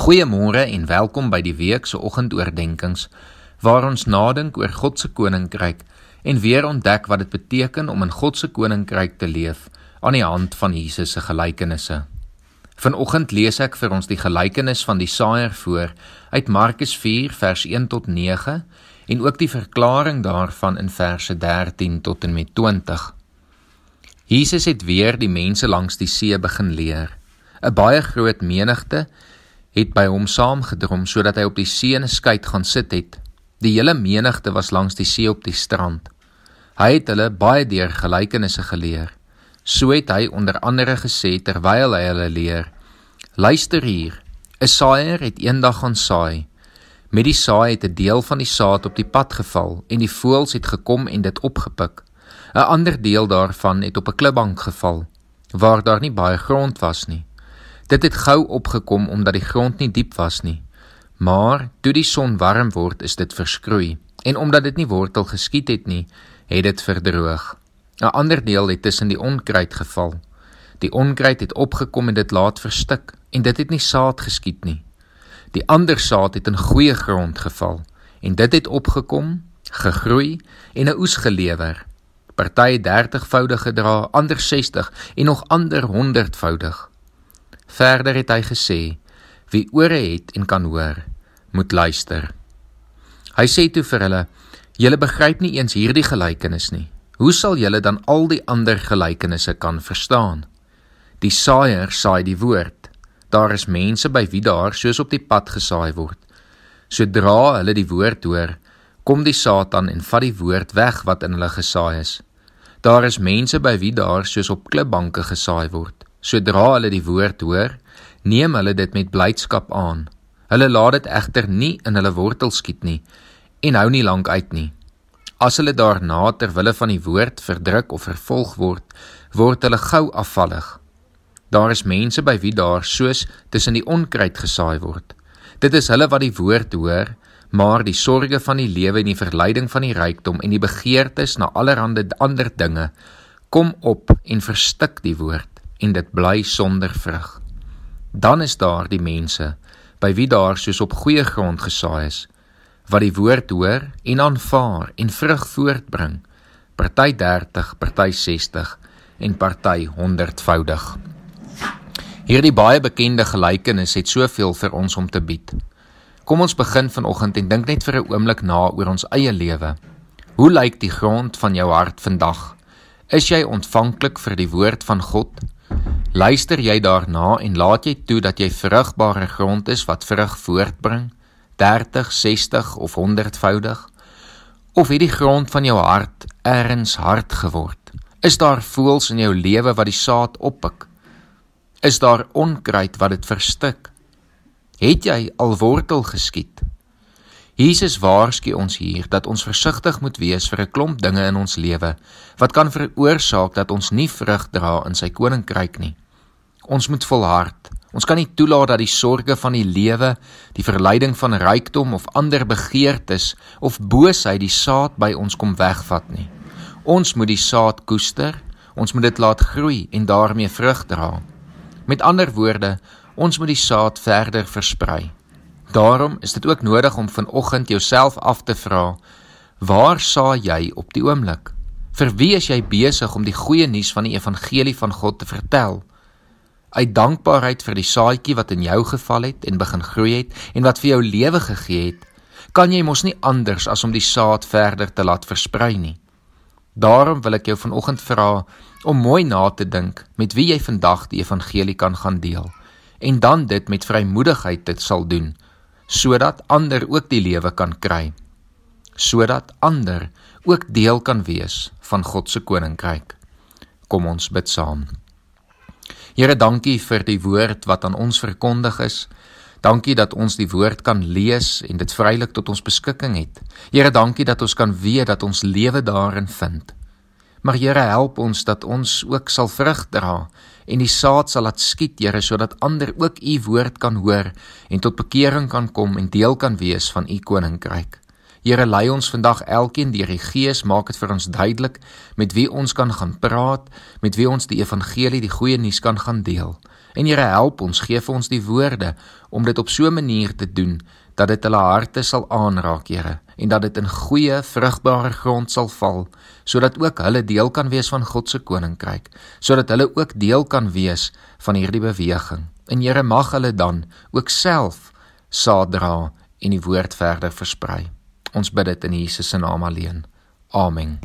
Goeiemôre en welkom by die week se oggendoordenkings waar ons nadink oor God se koninkryk en weer ontdek wat dit beteken om in God se koninkryk te leef aan die hand van Jesus se gelykenisse. Vanoggend lees ek vir ons die gelykenis van die saaiër voor uit Markus 4 vers 1 tot 9 en ook die verklaring daarvan in verse 13 tot en met 20. Jesus het weer die mense langs die see begin leer. 'n Baie groot menigte het by hom saamgedrom sodat hy op die see in 'n skei gaan sit het. Die hele menigte was langs die see op die strand. Hy het hulle baie deur gelykenisse geleer. So het hy onder andere gesê terwyl hy hulle leer: Luister hier, 'n saaiër het eendag gaan saai. Met die saai het 'n deel van die saad op die pad geval en die voëls het gekom en dit opgepik. 'n Ander deel daarvan het op 'n klipbank geval waar daar nie baie grond was nie. Dit het gou opgekom omdat die grond nie diep was nie. Maar toe die son warm word, is dit verskroei en omdat dit nie wortel geskiet het nie, het dit verdroog. 'n Ander deel het tussen die onkruid geval. Die onkruid het opgekom en dit laat verstik en dit het nie saad geskiet nie. Die ander saad het in goeie grond geval en dit het opgekom, gegroei en 'n oes gelewer. Party 30voudig gedra, ander 60 en nog ander 100voudig. Verder het hy gesê: Wie ore het en kan hoor, moet luister. Hy sê toe vir hulle: Julle begryp nie eens hierdie gelykenis nie. Hoe sal julle dan al die ander gelykenisse kan verstaan? Die saaiër saai die woord. Daar is mense by wie daar soos op die pad gesaai word. Sodra hulle die woord hoor, kom die Satan en vat die woord weg wat in hulle gesaai is. Daar is mense by wie daar soos op klipbanke gesaai word. Sodra hulle die woord hoor, neem hulle dit met blydskap aan. Hulle laat dit egter nie in hulle wortel skiet nie en hou nie lank uit nie. As hulle daarna ter wille van die woord verdruk of vervolg word, word hulle gou afvallig. Daar is mense by wie daar soos tussen die onkruid gesaai word. Dit is hulle wat die woord hoor, maar die sorges van die lewe en die verleiding van die rykdom en die begeertes na allerlei ander dinge kom op en verstik die woord en dit bly sonder vrug. Dan is daar die mense by wie daar soos op goeie grond gesaai is wat die woord hoor en aanvaar en vrug voortbring. Party 30, party 60 en party 100voudig. Hierdie baie bekende gelykenis het soveel vir ons om te bied. Kom ons begin vanoggend en dink net vir 'n oomblik na oor ons eie lewe. Hoe lyk die grond van jou hart vandag? Is jy ontvanklik vir die woord van God? Luister jy daarna en laat jy toe dat jy vrugbare grond is wat vrug voortbring 30, 60 of 100voudig? Of het die grond van jou hart erns hard geword? Is daar voëls in jou lewe wat die saad oppik? Is daar onkruid wat dit verstik? Het jy al wortel geskiet? Jesus waarsku ons hier dat ons versigtig moet wees vir 'n klomp dinge in ons lewe wat kan veroorsaak dat ons nie vrug dra in sy koninkryk nie. Ons moet volhard. Ons kan nie toelaat dat die sorges van die lewe, die verleiding van rykdom of ander begeertes of boosheid die saad by ons kom wegvat nie. Ons moet die saad koester, ons moet dit laat groei en daarmee vrug dra. Met ander woorde, ons moet die saad verder versprei. Daarom is dit ook nodig om vanoggend jouself af te vra: Waar saai jy op die oomblik? Vir wie is jy besig om die goeie nuus van die evangelie van God te vertel? Uit dankbaarheid vir die saadjie wat in jou geval het en begin groei het en wat vir jou lewe gegee het, kan jy mos nie anders as om die saad verder te laat versprei nie. Daarom wil ek jou vanoggend vra om mooi na te dink met wie jy vandag die evangelie kan gaan deel en dan dit met vrymoedigheid dit sal doen sodat ander ook die lewe kan kry sodat ander ook deel kan wees van God se koninkryk. Kom ons bid saam. Here dankie vir die woord wat aan ons verkondig is. Dankie dat ons die woord kan lees en dit vrylik tot ons beskikking het. Here dankie dat ons kan weet dat ons lewe daarin vind. Maar Here help ons dat ons ook sal vrug dra en die saad sal laat skiet, Here, sodat ander ook u woord kan hoor en tot bekering kan kom en deel kan wees van u koninkryk. Here, lei ons vandag elkeen deur die Gees, maak dit vir ons duidelik met wie ons kan gaan praat, met wie ons die evangelie, die goeie nuus kan gaan deel. En Here help ons, gee vir ons die woorde om dit op so 'n manier te doen dat dit hulle harte sal aanraak, Here, en dat dit in goeie, vrugbare grond sal val, sodat ook hulle deel kan wees van God se koninkryk, sodat hulle ook deel kan wees van hierdie beweging. En Here mag hulle dan ook self saad dra en die woord verder versprei. Ons bid dit in Jesus se naam alleen. Amen.